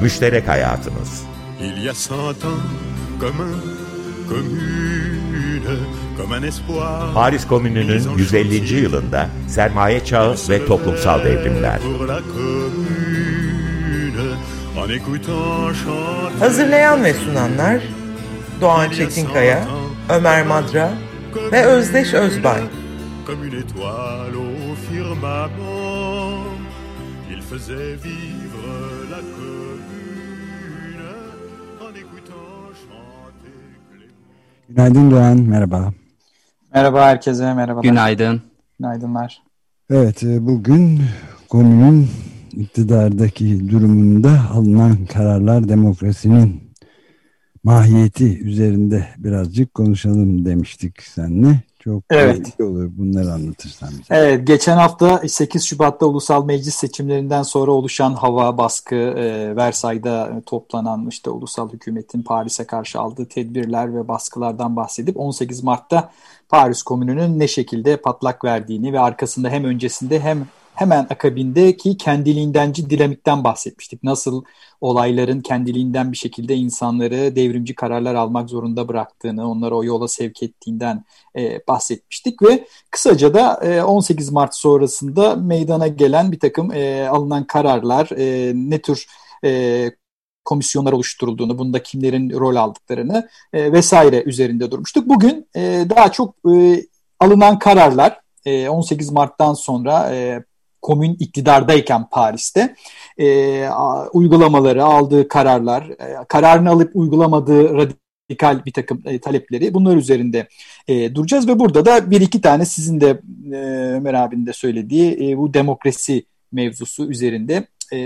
Müşterek Hayatımız Il y a cent ans, comme un, commune, comme un espoir. Paris Komünü'nün 150. yılında sermaye çağı ve toplumsal devrimler. Hazırlayan ve sunanlar Doğan Çetinkaya, Ömer Madra ve Özdeş Özbay. comme une étoile au firmament. Il faisait vivre Günaydın Doğan, merhaba. Merhaba herkese, merhabalar. Günaydın. Günaydınlar. Evet, e, bugün komünün iktidardaki durumunda alınan kararlar demokrasinin mahiyeti üzerinde birazcık konuşalım demiştik seninle. Çok Evet. iyi olur bunları anlatırsan bize. Evet, geçen hafta 8 Şubat'ta ulusal meclis seçimlerinden sonra oluşan hava baskı, e, Versay'da toplanan işte ulusal hükümetin Paris'e karşı aldığı tedbirler ve baskılardan bahsedip 18 Mart'ta Paris Komünü'nün ne şekilde patlak verdiğini ve arkasında hem öncesinde hem hemen akabindeki kendiliğindenci dinamikten bahsetmiştik. Nasıl olayların kendiliğinden bir şekilde insanları devrimci kararlar almak zorunda bıraktığını, onları o yola sevk ettiğinden e, bahsetmiştik ve kısaca da e, 18 Mart sonrasında meydana gelen bir takım e, alınan kararlar, e, ne tür e, komisyonlar oluşturulduğunu, bunda kimlerin rol aldıklarını e, vesaire üzerinde durmuştuk. Bugün e, daha çok e, alınan kararlar e, 18 Mart'tan sonra e, komün iktidardayken Paris'te e, uygulamaları, aldığı kararlar, e, kararını alıp uygulamadığı radikal bir takım e, talepleri bunlar üzerinde e, duracağız. Ve burada da bir iki tane sizin de e, Ömer abinin de söylediği e, bu demokrasi mevzusu üzerinde e,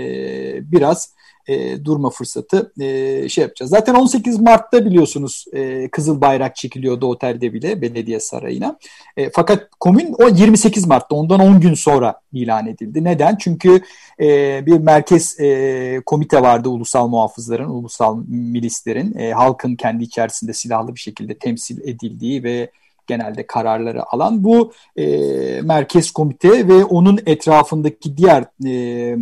biraz e, durma fırsatı e, şey yapacağız. Zaten 18 Mart'ta biliyorsunuz e, Kızıl Bayrak çekiliyordu otelde bile belediye sarayına. E, fakat komün o 28 Mart'ta ondan 10 gün sonra ilan edildi. Neden? Çünkü e, bir merkez e, komite vardı ulusal muhafızların, ulusal milislerin, e, halkın kendi içerisinde silahlı bir şekilde temsil edildiği ve genelde kararları alan bu e, merkez komite ve onun etrafındaki diğer e,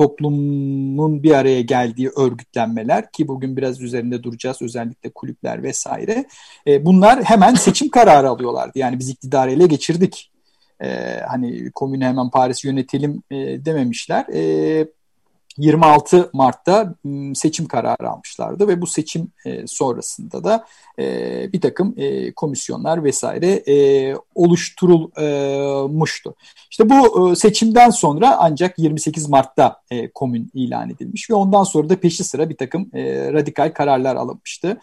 toplumun bir araya geldiği örgütlenmeler ki bugün biraz üzerinde duracağız özellikle kulüpler vesaire. E, bunlar hemen seçim kararı alıyorlardı. Yani biz iktidarı ele geçirdik. E, hani komünü hemen Paris yönetelim e, dememişler. E, 26 Mart'ta m, seçim kararı almışlardı ve bu seçim e, sonrasında da e, bir takım komisyonlar vesaire oluşturulmuştu. İşte bu seçimden sonra ancak 28 Mart'ta komün ilan edilmiş ve ondan sonra da peşi sıra bir takım radikal kararlar alınmıştı.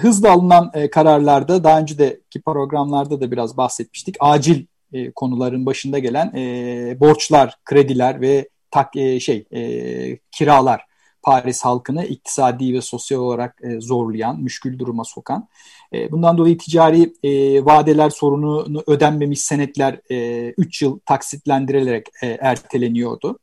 Hızla alınan kararlarda daha önceki programlarda da biraz bahsetmiştik. Acil konuların başında gelen borçlar, krediler ve tak, e, şey e, kiralar Paris halkını iktisadi ve sosyal olarak e, zorlayan, müşkül duruma sokan. E, bundan dolayı ticari e, vadeler sorununu ödenmemiş senetler 3 yıl taksitlendirilerek e, erteleniyordu.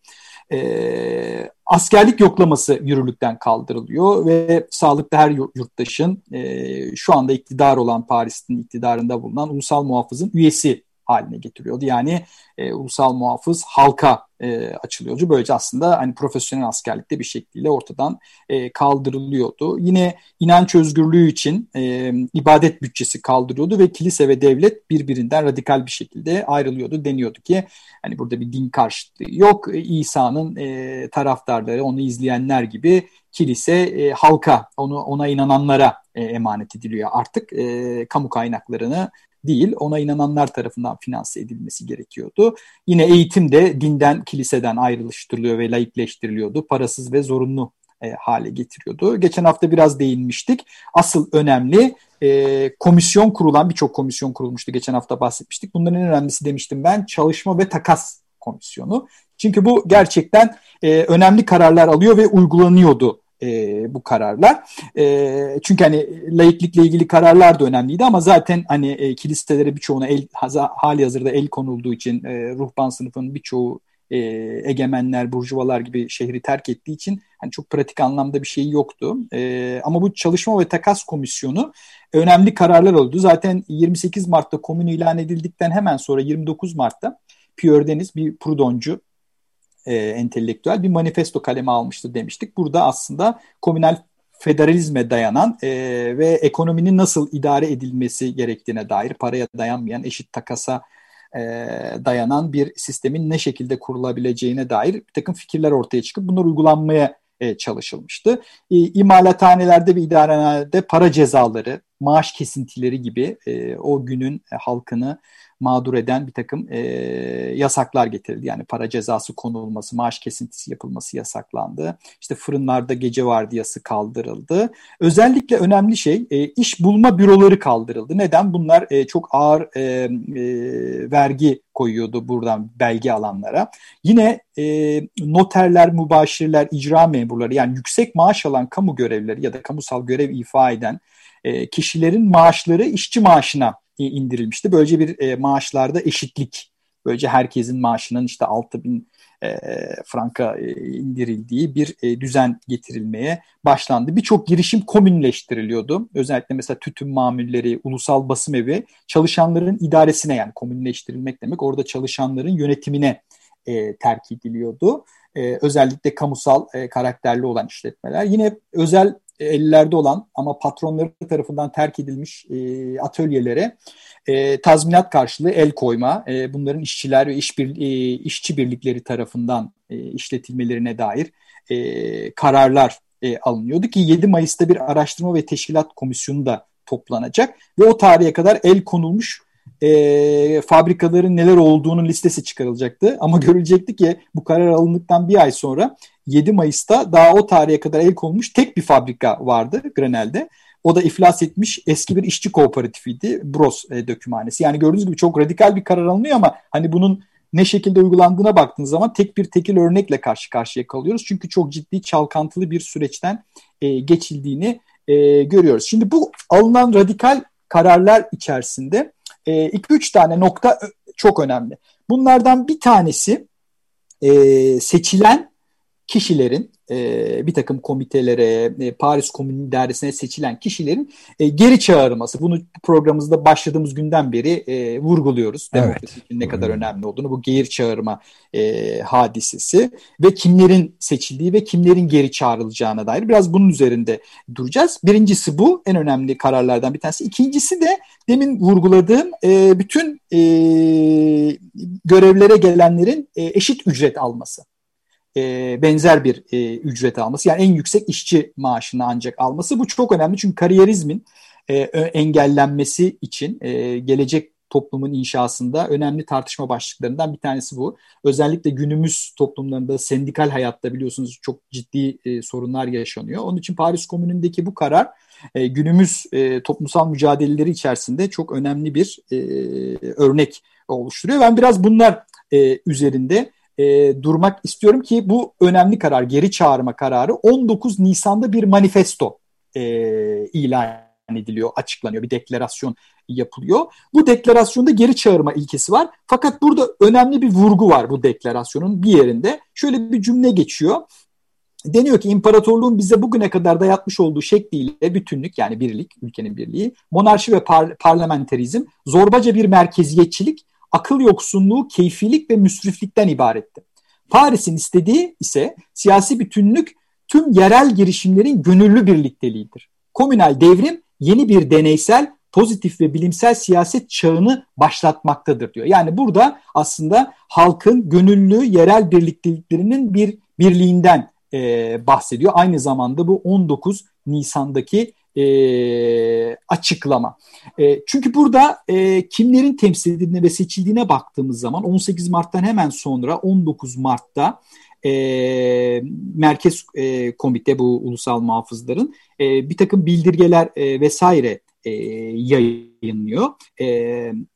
E, askerlik yoklaması yürürlükten kaldırılıyor ve sağlıklı her yurttaşın e, şu anda iktidar olan Paris'in iktidarında bulunan ulusal muhafızın üyesi haline getiriyordu. Yani e, ulusal muhafız halka e, açılıyordu. Böylece aslında hani profesyonel askerlikte bir şekilde ortadan e, kaldırılıyordu. Yine inanç özgürlüğü için e, ibadet bütçesi kaldırıyordu ve kilise ve devlet birbirinden radikal bir şekilde ayrılıyordu. Deniyordu ki hani burada bir din karşıtlığı yok. İsa'nın e, taraftarları, onu izleyenler gibi kilise e, halka, onu ona inananlara e, emanet ediliyor artık. E, kamu kaynaklarını değil, ona inananlar tarafından finanse edilmesi gerekiyordu. Yine eğitim de dinden, kiliseden ayrılıştırılıyor ve laikleştiriliyordu. Parasız ve zorunlu e, hale getiriyordu. Geçen hafta biraz değinmiştik. Asıl önemli e, komisyon kurulan, birçok komisyon kurulmuştu. Geçen hafta bahsetmiştik. Bunların en önemlisi demiştim ben, çalışma ve takas komisyonu. Çünkü bu gerçekten e, önemli kararlar alıyor ve uygulanıyordu e, bu kararlar. E, çünkü hani laiklikle ilgili kararlar da önemliydi ama zaten hani e, kiliselere birçoğuna el, hali hazırda el konulduğu için e, ruhban sınıfının birçoğu e, egemenler, burjuvalar gibi şehri terk ettiği için hani çok pratik anlamda bir şey yoktu. E, ama bu çalışma ve takas komisyonu önemli kararlar oldu. Zaten 28 Mart'ta komün ilan edildikten hemen sonra 29 Mart'ta Pierre Deniz bir Proudhoncu e, entelektüel bir manifesto kaleme almıştı demiştik. Burada aslında komünel federalizme dayanan e, ve ekonominin nasıl idare edilmesi gerektiğine dair paraya dayanmayan eşit takasa e, dayanan bir sistemin ne şekilde kurulabileceğine dair bir takım fikirler ortaya çıkıp bunlar uygulanmaya e, çalışılmıştı. E, imalathanelerde ve idarehanelerde para cezaları, maaş kesintileri gibi e, o günün halkını mağdur eden bir takım e, yasaklar getirildi. Yani para cezası konulması, maaş kesintisi yapılması yasaklandı. İşte fırınlarda gece vardiyası kaldırıldı. Özellikle önemli şey e, iş bulma büroları kaldırıldı. Neden? Bunlar e, çok ağır e, e, vergi koyuyordu buradan belge alanlara. Yine e, noterler, mübaşirler, icra memurları yani yüksek maaş alan kamu görevlileri ya da kamusal görev ifa eden e, kişilerin maaşları işçi maaşına indirilmişti. Böylece bir e, maaşlarda eşitlik, böylece herkesin maaşının işte 6 bin e, franka e, indirildiği bir e, düzen getirilmeye başlandı. Birçok girişim komünleştiriliyordu. Özellikle mesela tütün mamulleri, ulusal basım evi çalışanların idaresine yani komünleştirilmek demek orada çalışanların yönetimine e, terk ediliyordu. E, özellikle kamusal e, karakterli olan işletmeler. Yine özel ellerde olan ama patronları tarafından terk edilmiş e, atölyelere e, tazminat karşılığı el koyma, e, bunların işçiler ve iş e, işçi birlikleri tarafından e, işletilmelerine dair e, kararlar e, alınıyordu ki 7 Mayıs'ta bir araştırma ve teşkilat komisyonu da toplanacak ve o tarihe kadar el konulmuş e, fabrikaların neler olduğunun listesi çıkarılacaktı. Ama görülecekti ki bu karar alındıktan bir ay sonra 7 Mayıs'ta daha o tarihe kadar el konmuş tek bir fabrika vardı Grenel'de. O da iflas etmiş eski bir işçi kooperatifiydi. Bros e, dökümhanesi. Yani gördüğünüz gibi çok radikal bir karar alınıyor ama hani bunun ne şekilde uygulandığına baktığınız zaman tek bir tekil örnekle karşı karşıya kalıyoruz. Çünkü çok ciddi çalkantılı bir süreçten e, geçildiğini e, görüyoruz. Şimdi bu alınan radikal kararlar içerisinde 2-3 e, tane nokta çok önemli. Bunlardan bir tanesi e, seçilen kişilerin e, bir takım komitelere, e, Paris Komünü İdaresi'ne seçilen kişilerin e, geri çağırılması. Bunu programımızda başladığımız günden beri e, vurguluyoruz. Evet. ne kadar önemli olduğunu bu geri çağırma e, hadisesi ve kimlerin seçildiği ve kimlerin geri çağrılacağına dair biraz bunun üzerinde duracağız. Birincisi bu en önemli kararlardan bir tanesi. İkincisi de demin vurguladığım e, bütün e, görevlere gelenlerin e, eşit ücret alması e, benzer bir e, ücret alması. Yani en yüksek işçi maaşını ancak alması. Bu çok önemli çünkü kariyerizmin e, engellenmesi için e, gelecek toplumun inşasında önemli tartışma başlıklarından bir tanesi bu. Özellikle günümüz toplumlarında sendikal hayatta biliyorsunuz çok ciddi e, sorunlar yaşanıyor. Onun için Paris Komünü'ndeki bu karar e, günümüz e, toplumsal mücadeleleri içerisinde çok önemli bir e, örnek oluşturuyor. Ben biraz bunlar e, üzerinde e, durmak istiyorum ki bu önemli karar, geri çağırma kararı 19 Nisan'da bir manifesto e, ilan ediliyor, açıklanıyor, bir deklarasyon yapılıyor. Bu deklarasyonda geri çağırma ilkesi var. Fakat burada önemli bir vurgu var bu deklarasyonun bir yerinde. Şöyle bir cümle geçiyor. Deniyor ki imparatorluğun bize bugüne kadar dayatmış olduğu şekliyle bütünlük yani birlik, ülkenin birliği, monarşi ve par parlamenterizm, zorbaca bir merkeziyetçilik akıl yoksunluğu, keyfilik ve müsriflikten ibaretti. Paris'in istediği ise siyasi bütünlük tüm yerel girişimlerin gönüllü birlikteliğidir. Komünal devrim yeni bir deneysel, pozitif ve bilimsel siyaset çağını başlatmaktadır diyor. Yani burada aslında halkın gönüllü yerel birlikteliklerinin bir birliğinden e, bahsediyor. Aynı zamanda bu 19 Nisan'daki e, açıklama. E, çünkü burada e, kimlerin temsil edildiğine ve seçildiğine baktığımız zaman 18 Mart'tan hemen sonra 19 Mart'ta e, Merkez e, Komite bu ulusal muhafızların e, bir takım bildirgeler e, vesaire e, yayınlıyor e,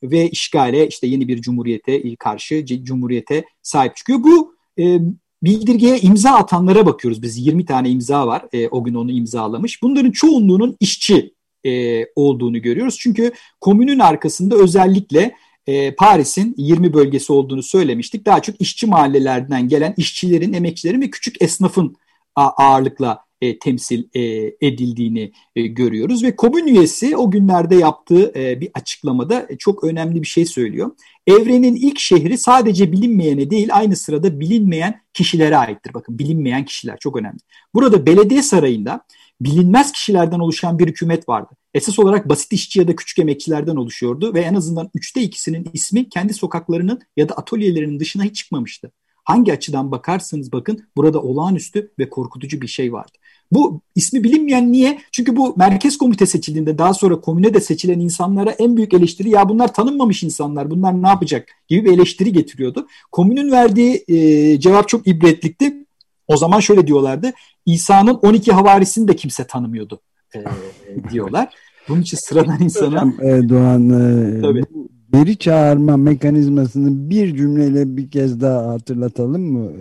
ve işgale işte yeni bir cumhuriyete karşı cumhuriyete sahip çıkıyor. Bu e, bildirgeye imza atanlara bakıyoruz biz. 20 tane imza var. E, o gün onu imzalamış. Bunların çoğunluğunun işçi e, olduğunu görüyoruz. Çünkü komünün arkasında özellikle e, Paris'in 20 bölgesi olduğunu söylemiştik. Daha çok işçi mahallelerden gelen işçilerin, emekçilerin ve küçük esnafın ağırlıkla e, temsil e, edildiğini e, görüyoruz ve komün üyesi o günlerde yaptığı e, bir açıklamada çok önemli bir şey söylüyor. Evrenin ilk şehri sadece bilinmeyene değil aynı sırada bilinmeyen kişilere aittir. Bakın bilinmeyen kişiler çok önemli. Burada belediye sarayında bilinmez kişilerden oluşan bir hükümet vardı. Esas olarak basit işçi ya da küçük emekçilerden oluşuyordu ve en azından üçte ikisinin ismi kendi sokaklarının ya da atölyelerinin dışına hiç çıkmamıştı. Hangi açıdan bakarsanız bakın burada olağanüstü ve korkutucu bir şey vardı. Bu ismi bilinmeyen niye? Çünkü bu merkez komite seçildiğinde daha sonra komüne de seçilen insanlara en büyük eleştiri ya bunlar tanınmamış insanlar bunlar ne yapacak gibi bir eleştiri getiriyordu. Komünün verdiği e, cevap çok ibretlikti. O zaman şöyle diyorlardı İsa'nın 12 havarisini de kimse tanımıyordu e, diyorlar. Bunun için sıradan insanın... e, Doğan e, Tabii. geri çağırma mekanizmasını bir cümleyle bir kez daha hatırlatalım mı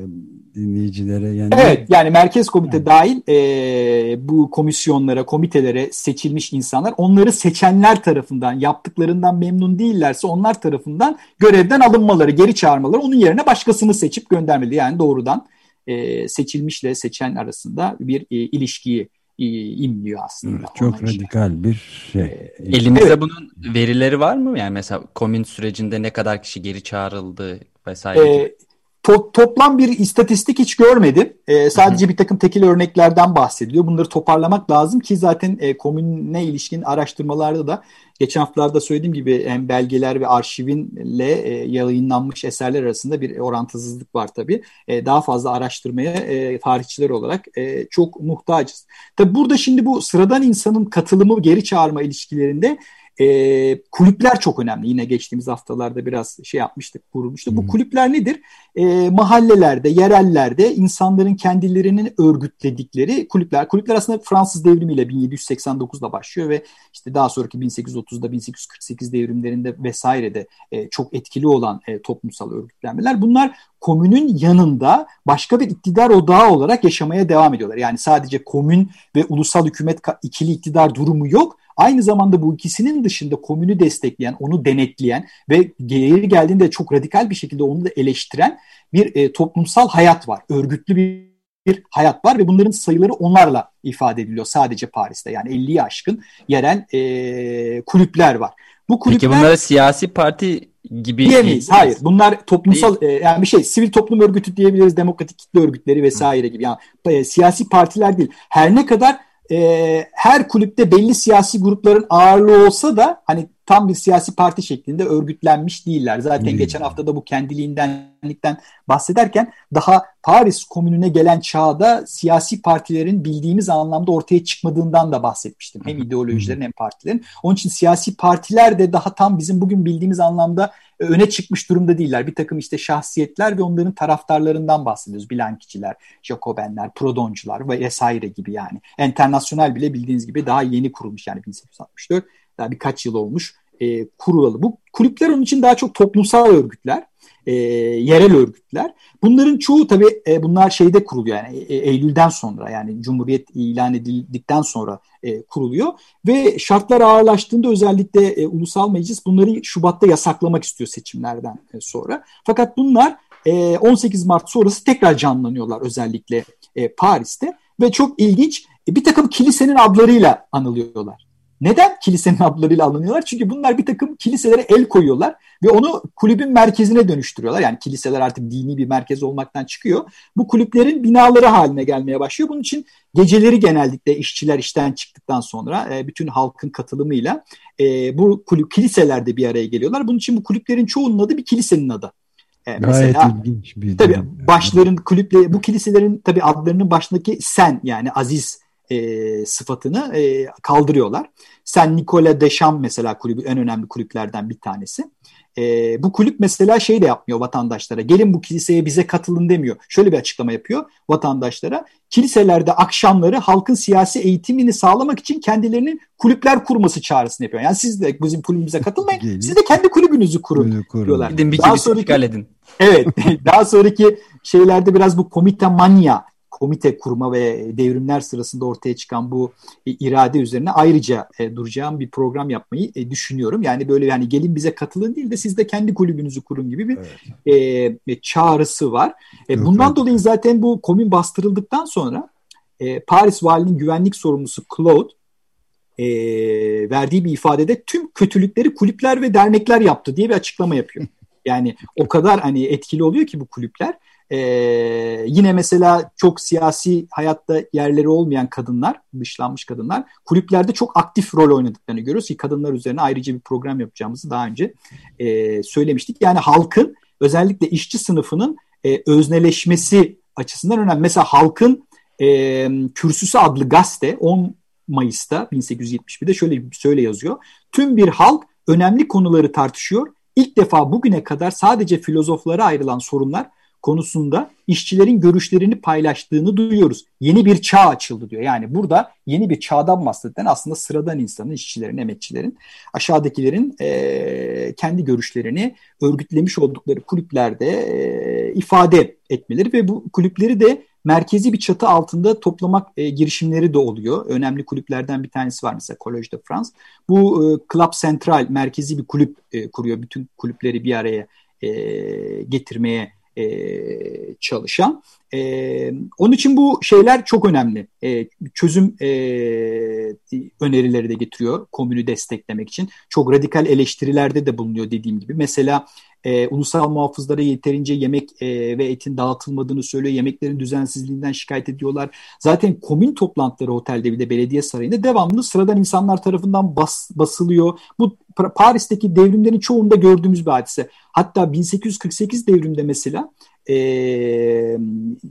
dinleyicilere? Yani evet yani merkez komite evet. dahil e, bu komisyonlara, komitelere seçilmiş insanlar onları seçenler tarafından yaptıklarından memnun değillerse onlar tarafından görevden alınmaları, geri çağırmaları onun yerine başkasını seçip göndermeli. Yani doğrudan e, seçilmişle seçen arasında bir e, ilişkiyi e, imliyor aslında. Evet, çok radikal işte. bir şey. E, Elimizde evet. bunun verileri var mı? Yani mesela komün sürecinde ne kadar kişi geri çağrıldı vesaire? E, to toplam bir istatistik hiç görmedim. E, sadece Hı-hı. bir takım tekil örneklerden bahsediliyor. Bunları toparlamak lazım ki zaten e, komünne ilişkin araştırmalarda da geçen haftalarda söylediğim gibi hem belgeler ve arşivinle e, yayınlanmış eserler arasında bir orantısızlık var tabii. E, daha fazla araştırmaya e, tarihçiler olarak e, çok muhtacız. Tabii burada şimdi bu sıradan insanın katılımı geri çağırma ilişkilerinde e, kulüpler çok önemli. Yine geçtiğimiz haftalarda biraz şey yapmıştık, kurulmuştuk. Hmm. Bu kulüpler nedir? E, mahallelerde, yerellerde insanların kendilerinin örgütledikleri kulüpler. Kulüpler aslında Fransız devrimiyle 1789'da başlıyor ve işte daha sonraki 1830'da 1848 devrimlerinde vesairede e, çok etkili olan e, toplumsal örgütlenmeler. Bunlar komünün yanında başka bir iktidar odağı olarak yaşamaya devam ediyorlar. Yani sadece komün ve ulusal hükümet ikili iktidar durumu yok. Aynı zamanda bu ikisinin dışında komünü destekleyen, onu denetleyen ve geri geldiğinde çok radikal bir şekilde onu da eleştiren bir e, toplumsal hayat var. Örgütlü bir bir hayat var ve bunların sayıları onlarla ifade ediliyor sadece Paris'te. Yani 50'yi aşkın yerel e, kulüpler var. Bu kulüpler, Peki bunlara siyasi parti gibi diyemeyiz. Hayır. Bunlar toplumsal e, yani bir şey sivil toplum örgütü diyebiliriz, demokratik kitle örgütleri vesaire gibi. Yani e, siyasi partiler değil. Her ne kadar e, her kulüpte belli siyasi grupların ağırlığı olsa da hani tam bir siyasi parti şeklinde örgütlenmiş değiller. Zaten hmm. geçen hafta da bu kendiliğindenlikten bahsederken daha Paris komününe gelen çağda siyasi partilerin bildiğimiz anlamda ortaya çıkmadığından da bahsetmiştim. Hem ideolojilerin hem partilerin. Onun için siyasi partiler de daha tam bizim bugün bildiğimiz anlamda öne çıkmış durumda değiller. Bir takım işte şahsiyetler ve onların taraftarlarından bahsediyoruz. Bilankiciler, Jacobenler, Prodoncular ve vesaire gibi yani. Enternasyonel bile bildiğiniz gibi daha yeni kurulmuş yani 1864 daha birkaç yıl olmuş e, kurulalı. Bu kulüpler onun için daha çok toplumsal örgütler, e, yerel örgütler. Bunların çoğu tabii e, bunlar şeyde kuruluyor yani e, Eylül'den sonra yani Cumhuriyet ilan edildikten sonra e, kuruluyor ve şartlar ağırlaştığında özellikle e, Ulusal Meclis bunları Şubat'ta yasaklamak istiyor seçimlerden e, sonra. Fakat bunlar e, 18 Mart sonrası tekrar canlanıyorlar özellikle e, Paris'te ve çok ilginç e, bir takım kilisenin adlarıyla anılıyorlar. Neden kilisenin adlarıyla alınıyorlar? Çünkü bunlar bir takım kiliselere el koyuyorlar ve onu kulübün merkezine dönüştürüyorlar. Yani kiliseler artık dini bir merkez olmaktan çıkıyor. Bu kulüplerin binaları haline gelmeye başlıyor. Bunun için geceleri genellikle işçiler işten çıktıktan sonra e, bütün halkın katılımıyla e, bu kulüp kiliselerde bir araya geliyorlar. Bunun için bu kulüplerin çoğunun adı bir kilisenin adı. E, mesela ilginç bir tabii başların kulüple bu kiliselerin tabii adlarının başındaki sen yani aziz e, sıfatını e, kaldırıyorlar. Sen Nikola Deschamps mesela kulübü en önemli kulüplerden bir tanesi. E, bu kulüp mesela şey de yapmıyor vatandaşlara. Gelin bu kiliseye bize katılın demiyor. Şöyle bir açıklama yapıyor vatandaşlara. Kiliselerde akşamları halkın siyasi eğitimini sağlamak için kendilerinin kulüpler kurması çağrısını yapıyor. Yani siz de bizim kulübümüze katılmayın. Gelin. Siz de kendi kulübünüzü kurun, kurun. diyorlar. Gidin bir daha sonraki, edin. Evet. daha sonraki şeylerde biraz bu komite manya komite kurma ve devrimler sırasında ortaya çıkan bu irade üzerine ayrıca e, duracağım bir program yapmayı e, düşünüyorum. Yani böyle yani gelin bize katılın değil de siz de kendi kulübünüzü kurun gibi bir evet. e, çağrısı var. E, bundan evet. dolayı zaten bu komün bastırıldıktan sonra Paris valinin güvenlik sorumlusu Claude e, verdiği bir ifadede tüm kötülükleri kulüpler ve dernekler yaptı diye bir açıklama yapıyor. Yani o kadar hani etkili oluyor ki bu kulüpler. Ee, yine mesela çok siyasi hayatta yerleri olmayan kadınlar, dışlanmış kadınlar kulüplerde çok aktif rol oynadıklarını görüyoruz ki kadınlar üzerine ayrıca bir program yapacağımızı daha önce e, söylemiştik. Yani halkın özellikle işçi sınıfının e, özneleşmesi açısından önemli. Mesela halkın e, Kürsüsü adlı gazete 10 Mayıs'ta 1871'de şöyle söyle yazıyor. Tüm bir halk önemli konuları tartışıyor. İlk defa bugüne kadar sadece filozoflara ayrılan sorunlar konusunda işçilerin görüşlerini paylaştığını duyuyoruz. Yeni bir çağ açıldı diyor. Yani burada yeni bir çağdan bahseden aslında sıradan insanın, işçilerin, emekçilerin, aşağıdakilerin e, kendi görüşlerini örgütlemiş oldukları kulüplerde e, ifade etmeleri ve bu kulüpleri de merkezi bir çatı altında toplamak e, girişimleri de oluyor. Önemli kulüplerden bir tanesi var mesela Collège de France. Bu e, Club Central merkezi bir kulüp e, kuruyor. Bütün kulüpleri bir araya e, getirmeye e, çalışan. E, onun için bu şeyler çok önemli. E, çözüm e, önerileri de getiriyor komünü desteklemek için. Çok radikal eleştirilerde de bulunuyor dediğim gibi. Mesela e, ulusal muhafızlara yeterince yemek e, ve etin dağıtılmadığını söylüyor. Yemeklerin düzensizliğinden şikayet ediyorlar. Zaten komün toplantıları otelde bir de belediye sarayında devamlı sıradan insanlar tarafından bas, basılıyor. Bu Paris'teki devrimlerin çoğunda gördüğümüz bir hadise. Hatta 1848 devrimde mesela e,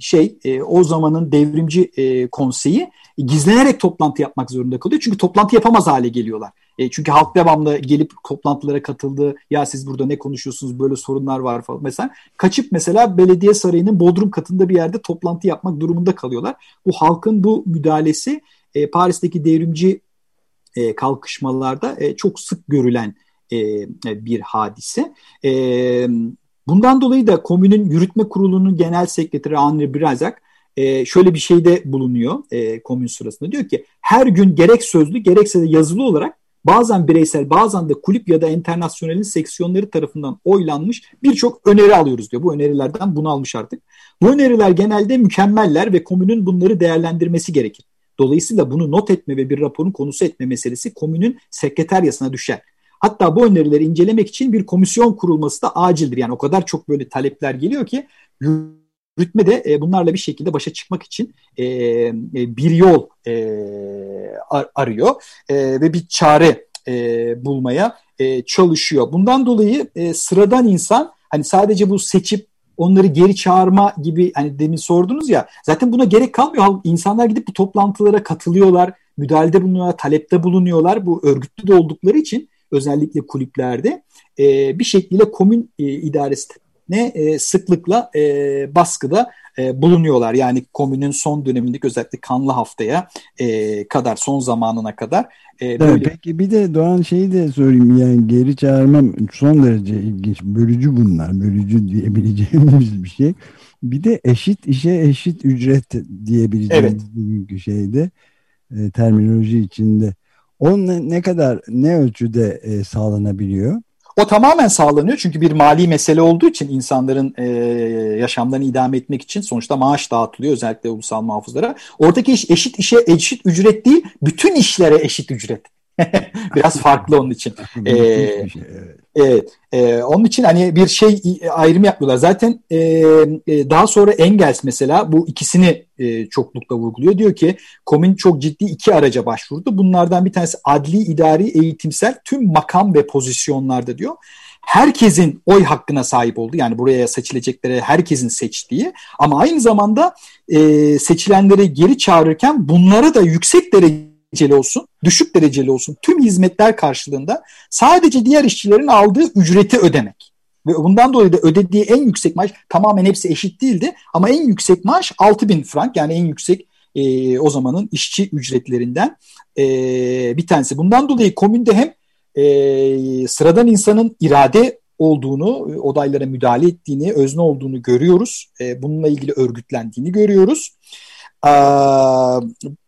şey e, o zamanın devrimci e, konseyi gizlenerek toplantı yapmak zorunda kalıyor. Çünkü toplantı yapamaz hale geliyorlar. E, çünkü halk devamlı gelip toplantılara katıldı. Ya siz burada ne konuşuyorsunuz böyle sorunlar var falan. Mesela kaçıp mesela belediye sarayının bodrum katında bir yerde toplantı yapmak durumunda kalıyorlar. Bu halkın bu müdahalesi e, Paris'teki devrimci e, kalkışmalarda e, çok sık görülen e, bir hadise. E, bundan dolayı da komünün yürütme kurulunun genel sekreteri Henri Brazak e, şöyle bir şeyde bulunuyor e, komün sırasında. Diyor ki her gün gerek sözlü gerekse de yazılı olarak bazen bireysel bazen de kulüp ya da internasyonelin seksiyonları tarafından oylanmış birçok öneri alıyoruz diyor. Bu önerilerden bunu almış artık. Bu öneriler genelde mükemmeller ve komünün bunları değerlendirmesi gerekir. Dolayısıyla bunu not etme ve bir raporun konusu etme meselesi komünün sekreteryasına düşer. Hatta bu önerileri incelemek için bir komisyon kurulması da acildir. Yani o kadar çok böyle talepler geliyor ki yürütme de e, bunlarla bir şekilde başa çıkmak için e, e, bir yol e, ar arıyor e, ve bir çare e, bulmaya e, çalışıyor. Bundan dolayı e, sıradan insan hani sadece bu seçip onları geri çağırma gibi hani demin sordunuz ya zaten buna gerek kalmıyor. İnsanlar gidip bu toplantılara katılıyorlar, müdahalede bulunuyorlar, talepte bulunuyorlar. Bu örgütlü de oldukları için özellikle kulüplerde e, bir şekilde komün e, idaresi ne e, sıklıkla e, baskıda e, bulunuyorlar. Yani komünün son dönemindeki özellikle kanlı haftaya e, kadar son zamanına kadar. E, böyle... Peki bir de Doğan şeyi de sorayım yani geri çağırmam son derece ilginç. Bölücü bunlar. Bölücü diyebileceğimiz bir şey. Bir de eşit işe eşit ücret diyebileceğimiz evet. şeyde e, terminoloji içinde. O ne, ne kadar ne ölçüde e, sağlanabiliyor? O tamamen sağlanıyor çünkü bir mali mesele olduğu için insanların e, yaşamlarını idame etmek için sonuçta maaş dağıtılıyor özellikle ulusal muhafızlara. Oradaki iş eşit işe eşit ücret değil, bütün işlere eşit ücret. Biraz farklı onun için. ee, evet. E, onun için hani bir şey ayrım yapmıyorlar. Zaten e, e, daha sonra Engels mesela bu ikisini e, çoklukla vurguluyor. Diyor ki komün çok ciddi iki araca başvurdu. Bunlardan bir tanesi adli, idari, eğitimsel tüm makam ve pozisyonlarda diyor herkesin oy hakkına sahip oldu. Yani buraya seçilecekleri herkesin seçtiği ama aynı zamanda e, seçilenleri geri çağırırken bunlara da yüksek derece dereceli olsun, düşük dereceli olsun tüm hizmetler karşılığında sadece diğer işçilerin aldığı ücreti ödemek. Ve bundan dolayı da ödediği en yüksek maaş tamamen hepsi eşit değildi ama en yüksek maaş 6 bin frank yani en yüksek e, o zamanın işçi ücretlerinden e, bir tanesi. Bundan dolayı komünde hem e, sıradan insanın irade olduğunu, odaylara müdahale ettiğini, özne olduğunu görüyoruz. E, bununla ilgili örgütlendiğini görüyoruz.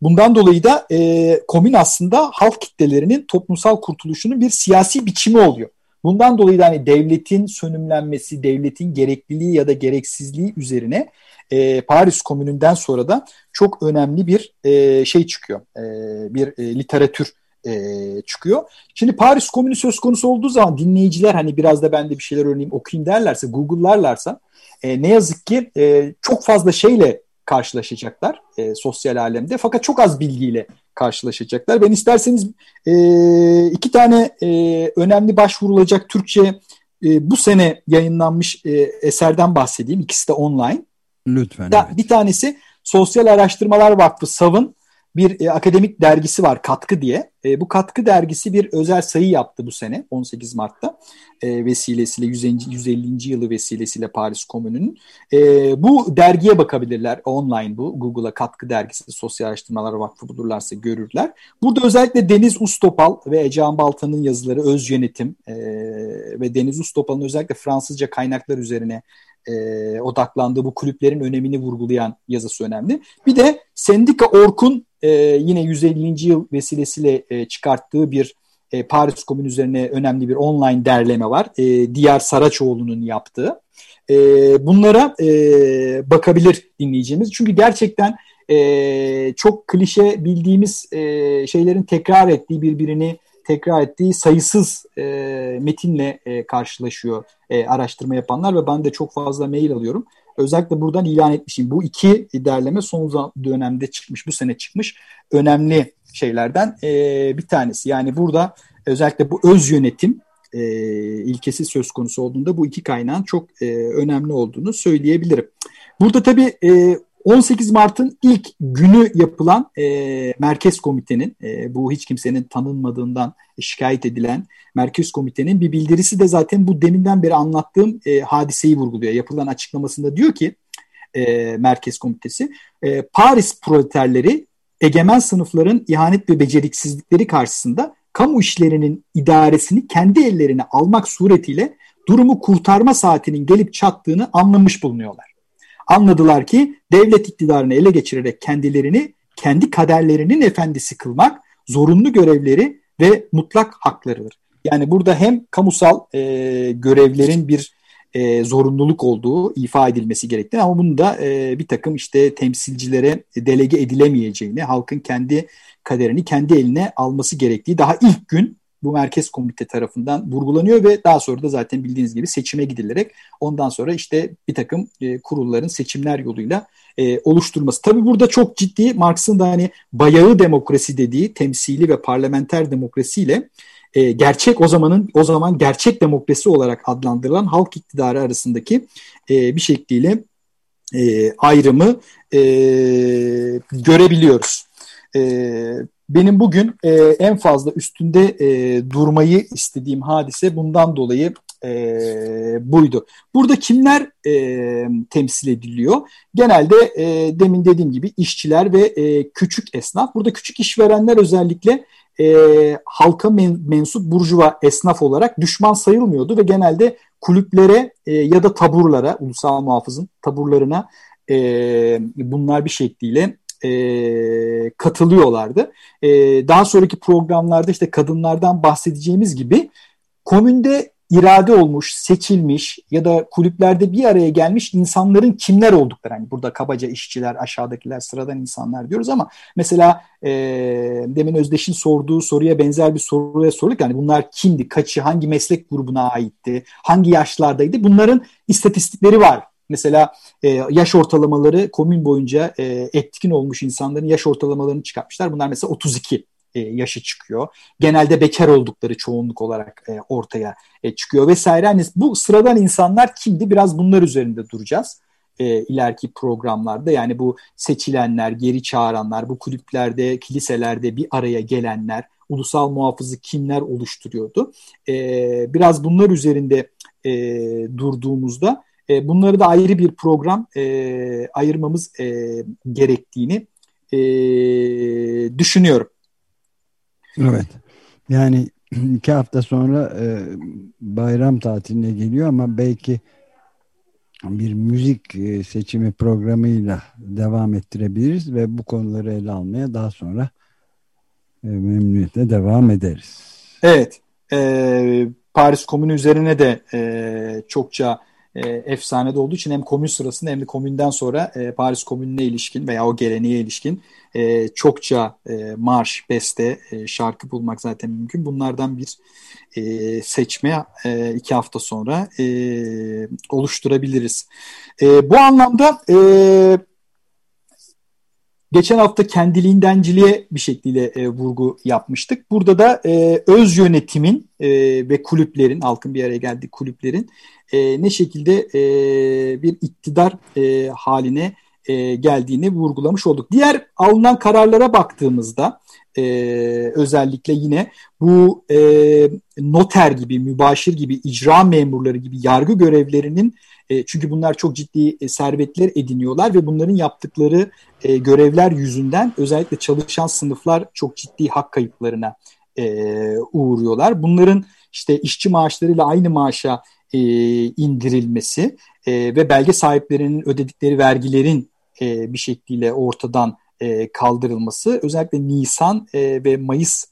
Bundan dolayı da e, komün aslında halk kitlelerinin toplumsal kurtuluşunun bir siyasi biçimi oluyor. Bundan dolayı da hani devletin sönümlenmesi, devletin gerekliliği ya da gereksizliği üzerine e, Paris Komünü'nden sonra da çok önemli bir e, şey çıkıyor. E, bir e, literatür e, çıkıyor. Şimdi Paris Komünü söz konusu olduğu zaman dinleyiciler hani biraz da ben de bir şeyler öğreneyim okuyayım derlerse, Google'larlarsa e, ne yazık ki e, çok fazla şeyle karşılaşacaklar e, sosyal alemde. Fakat çok az bilgiyle karşılaşacaklar. Ben isterseniz e, iki tane e, önemli başvurulacak Türkçe e, bu sene yayınlanmış e, eserden bahsedeyim. İkisi de online. Lütfen. Da, evet. Bir tanesi Sosyal Araştırmalar Vakfı SAV'ın bir e, akademik dergisi var Katkı diye. E, bu Katkı dergisi bir özel sayı yaptı bu sene 18 Mart'ta e, vesilesiyle 150. 150. yılı vesilesiyle Paris Komünü'nün. E, bu dergiye bakabilirler online bu Google'a Katkı dergisi Sosyal Araştırmalar Vakfı bulurlarsa görürler. Burada özellikle Deniz Ustopal ve Ecehan Baltan'ın yazıları Öz Yönetim e, ve Deniz Ustopal'ın özellikle Fransızca kaynaklar üzerine e, odaklandığı bu kulüplerin önemini vurgulayan yazısı önemli. Bir de Sendika Ork'un e, yine 150. yıl vesilesiyle e, çıkarttığı bir e, Paris Komünü üzerine önemli bir online derleme var. E, Diyar Saraçoğlu'nun yaptığı. E, bunlara e, bakabilir dinleyeceğimiz. Çünkü gerçekten e, çok klişe bildiğimiz e, şeylerin tekrar ettiği birbirini tekrar ettiği sayısız e, metinle e, karşılaşıyor e, araştırma yapanlar ve ben de çok fazla mail alıyorum. Özellikle buradan ilan etmişim. Bu iki derleme son dönemde çıkmış, bu sene çıkmış önemli şeylerden e, bir tanesi. Yani burada özellikle bu öz yönetim e, ilkesi söz konusu olduğunda bu iki kaynağın çok e, önemli olduğunu söyleyebilirim. Burada tabii e, 18 Mart'ın ilk günü yapılan e, Merkez Komite'nin, e, bu hiç kimsenin tanınmadığından şikayet edilen Merkez Komite'nin bir bildirisi de zaten bu deminden beri anlattığım e, hadiseyi vurguluyor. Yapılan açıklamasında diyor ki e, Merkez Komitesi, e, Paris proleterleri egemen sınıfların ihanet ve beceriksizlikleri karşısında kamu işlerinin idaresini kendi ellerine almak suretiyle durumu kurtarma saatinin gelip çattığını anlamış bulunuyorlar. Anladılar ki devlet iktidarını ele geçirerek kendilerini kendi kaderlerinin efendisi kılmak zorunlu görevleri ve mutlak haklarıdır. Yani burada hem kamusal e, görevlerin bir e, zorunluluk olduğu ifa edilmesi gerektiğini ama bunu da e, bir takım işte temsilcilere delege edilemeyeceğini, halkın kendi kaderini kendi eline alması gerektiği daha ilk gün bu merkez komite tarafından vurgulanıyor ve daha sonra da zaten bildiğiniz gibi seçime gidilerek ondan sonra işte bir takım e, kurulların seçimler yoluyla e, oluşturması. Tabi burada çok ciddi Marx'ın da hani bayağı demokrasi dediği temsili ve parlamenter demokrasiyle e, gerçek o zamanın o zaman gerçek demokrasi olarak adlandırılan halk iktidarı arasındaki e, bir şekliyle e, ayrımı e, görebiliyoruz. E, benim bugün e, en fazla üstünde e, durmayı istediğim hadise bundan dolayı e, buydu. Burada kimler e, temsil ediliyor? Genelde e, demin dediğim gibi işçiler ve e, küçük esnaf. Burada küçük işverenler özellikle e, halka men, mensup burjuva esnaf olarak düşman sayılmıyordu ve genelde kulüplere e, ya da taburlara, ulusal muhafızın taburlarına e, bunlar bir şekliyle e, katılıyorlardı. E, daha sonraki programlarda işte kadınlardan bahsedeceğimiz gibi komünde irade olmuş, seçilmiş ya da kulüplerde bir araya gelmiş insanların kimler oldukları. Hani burada kabaca işçiler, aşağıdakiler, sıradan insanlar diyoruz ama mesela e, demin Özdeş'in sorduğu soruya benzer bir soruya sorduk. Yani bunlar kimdi, kaçı, hangi meslek grubuna aitti, hangi yaşlardaydı? Bunların istatistikleri var Mesela e, yaş ortalamaları komün boyunca e, etkin olmuş insanların yaş ortalamalarını çıkartmışlar. Bunlar mesela 32 e, yaşı çıkıyor. Genelde bekar oldukları çoğunluk olarak e, ortaya e, çıkıyor vesaire. Yani bu sıradan insanlar kimdi? Biraz bunlar üzerinde duracağız e, ileriki programlarda. Yani bu seçilenler, geri çağıranlar, bu kulüplerde, kiliselerde bir araya gelenler, ulusal muhafızı kimler oluşturuyordu? E, biraz bunlar üzerinde e, durduğumuzda e, bunları da ayrı bir program e, ayırmamız e, gerektiğini e, düşünüyorum. Evet. Yani iki hafta sonra e, bayram tatiline geliyor ama belki bir müzik e, seçimi programıyla devam ettirebiliriz ve bu konuları ele almaya daha sonra e, memnuniyetle devam ederiz. Evet. E, Paris Komünü üzerine de e, çokça e, efsane olduğu için hem komün sırasında hem de komünden sonra e, Paris Komünü'ne ilişkin veya o geleneğe ilişkin e, çokça e, marş, beste, e, şarkı bulmak zaten mümkün. Bunlardan bir e, seçme e, iki hafta sonra e, oluşturabiliriz. E, bu anlamda e, Geçen hafta kendiliğindenciliğe bir şekilde e, vurgu yapmıştık. Burada da e, öz yönetimin e, ve kulüplerin, halkın bir araya geldiği kulüplerin e, ne şekilde e, bir iktidar e, haline e, geldiğini vurgulamış olduk. Diğer alınan kararlara baktığımızda e, özellikle yine bu e, noter gibi, mübaşir gibi, icra memurları gibi yargı görevlerinin e, çünkü bunlar çok ciddi e, servetler ediniyorlar ve bunların yaptıkları e, görevler yüzünden özellikle çalışan sınıflar çok ciddi hak kayıplarına uğruyorlar. Bunların işte işçi maaşlarıyla aynı maaşa indirilmesi ve belge sahiplerinin ödedikleri vergilerin bir şekilde ortadan kaldırılması özellikle Nisan ve Mayıs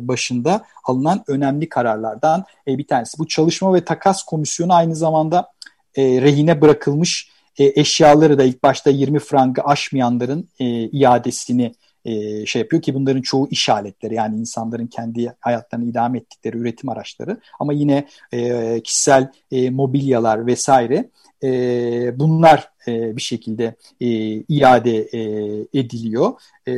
başında alınan önemli kararlardan bir tanesi. Bu Çalışma ve Takas Komisyonu aynı zamanda e, rehine bırakılmış e, eşyaları da ilk başta 20 frangı aşmayanların e, iadesini e, şey yapıyor ki bunların çoğu iş aletleri yani insanların kendi hayatlarını idame ettikleri üretim araçları ama yine e, kişisel e, mobilyalar vesaire e, bunlar e, bir şekilde e, iade e, ediliyor. E,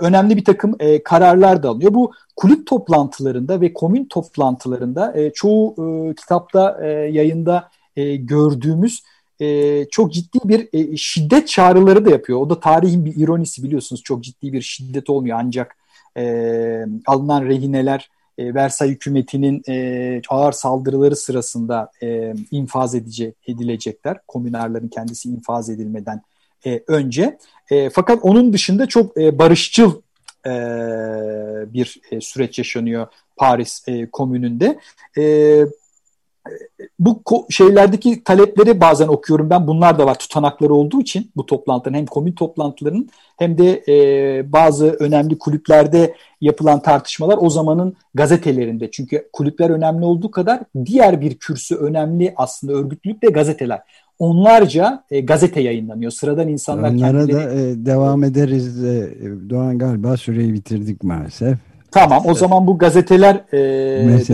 önemli bir takım e, kararlar da alınıyor. Bu kulüp toplantılarında ve komün toplantılarında e, çoğu e, kitapta e, yayında e, gördüğümüz e, çok ciddi bir e, şiddet çağrıları da yapıyor. O da tarihin bir ironisi biliyorsunuz. Çok ciddi bir şiddet olmuyor ancak e, alınan rehineler e, Versay hükümetinin e, ağır saldırıları sırasında e, infaz edecek, edilecekler. Komünarların kendisi infaz edilmeden e, önce. E, fakat onun dışında çok e, barışçıl e, bir e, süreç yaşanıyor Paris e, komününde. E, bu şeylerdeki talepleri bazen okuyorum ben. Bunlar da var tutanakları olduğu için bu toplantıların hem komün toplantılarının hem de e, bazı önemli kulüplerde yapılan tartışmalar o zamanın gazetelerinde. Çünkü kulüpler önemli olduğu kadar diğer bir kürsü önemli aslında örgütlülük de gazeteler. Onlarca e, gazete yayınlanıyor. Sıradan insanlar Onlara kendileri... da e, devam ederiz. E, Doğan galiba süreyi bitirdik maalesef. Tamam o zaman bu gazeteler e,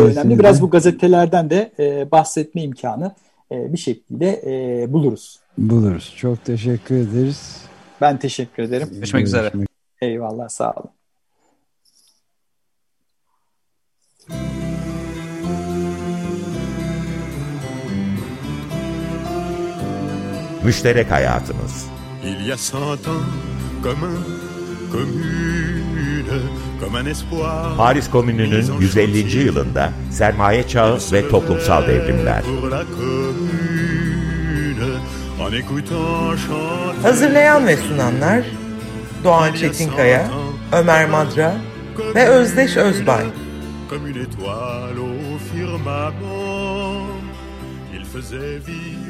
önemli. Biraz bu gazetelerden de e, bahsetme imkanı e, bir şekilde e, buluruz. Buluruz. Çok teşekkür ederiz. Ben teşekkür ederim. Görüşmek üzere. Eyvallah sağ olun. Müşterek hayatımız. Il y a cent ans, comme comme. Paris Komünü'nün 150. yılında sermaye çağı ve toplumsal devrimler. Hazırlayan ve sunanlar Doğan Çetinkaya, Ömer Madra ve Özdeş Özbay. comme une étoile au firmament. Il faisait vivre.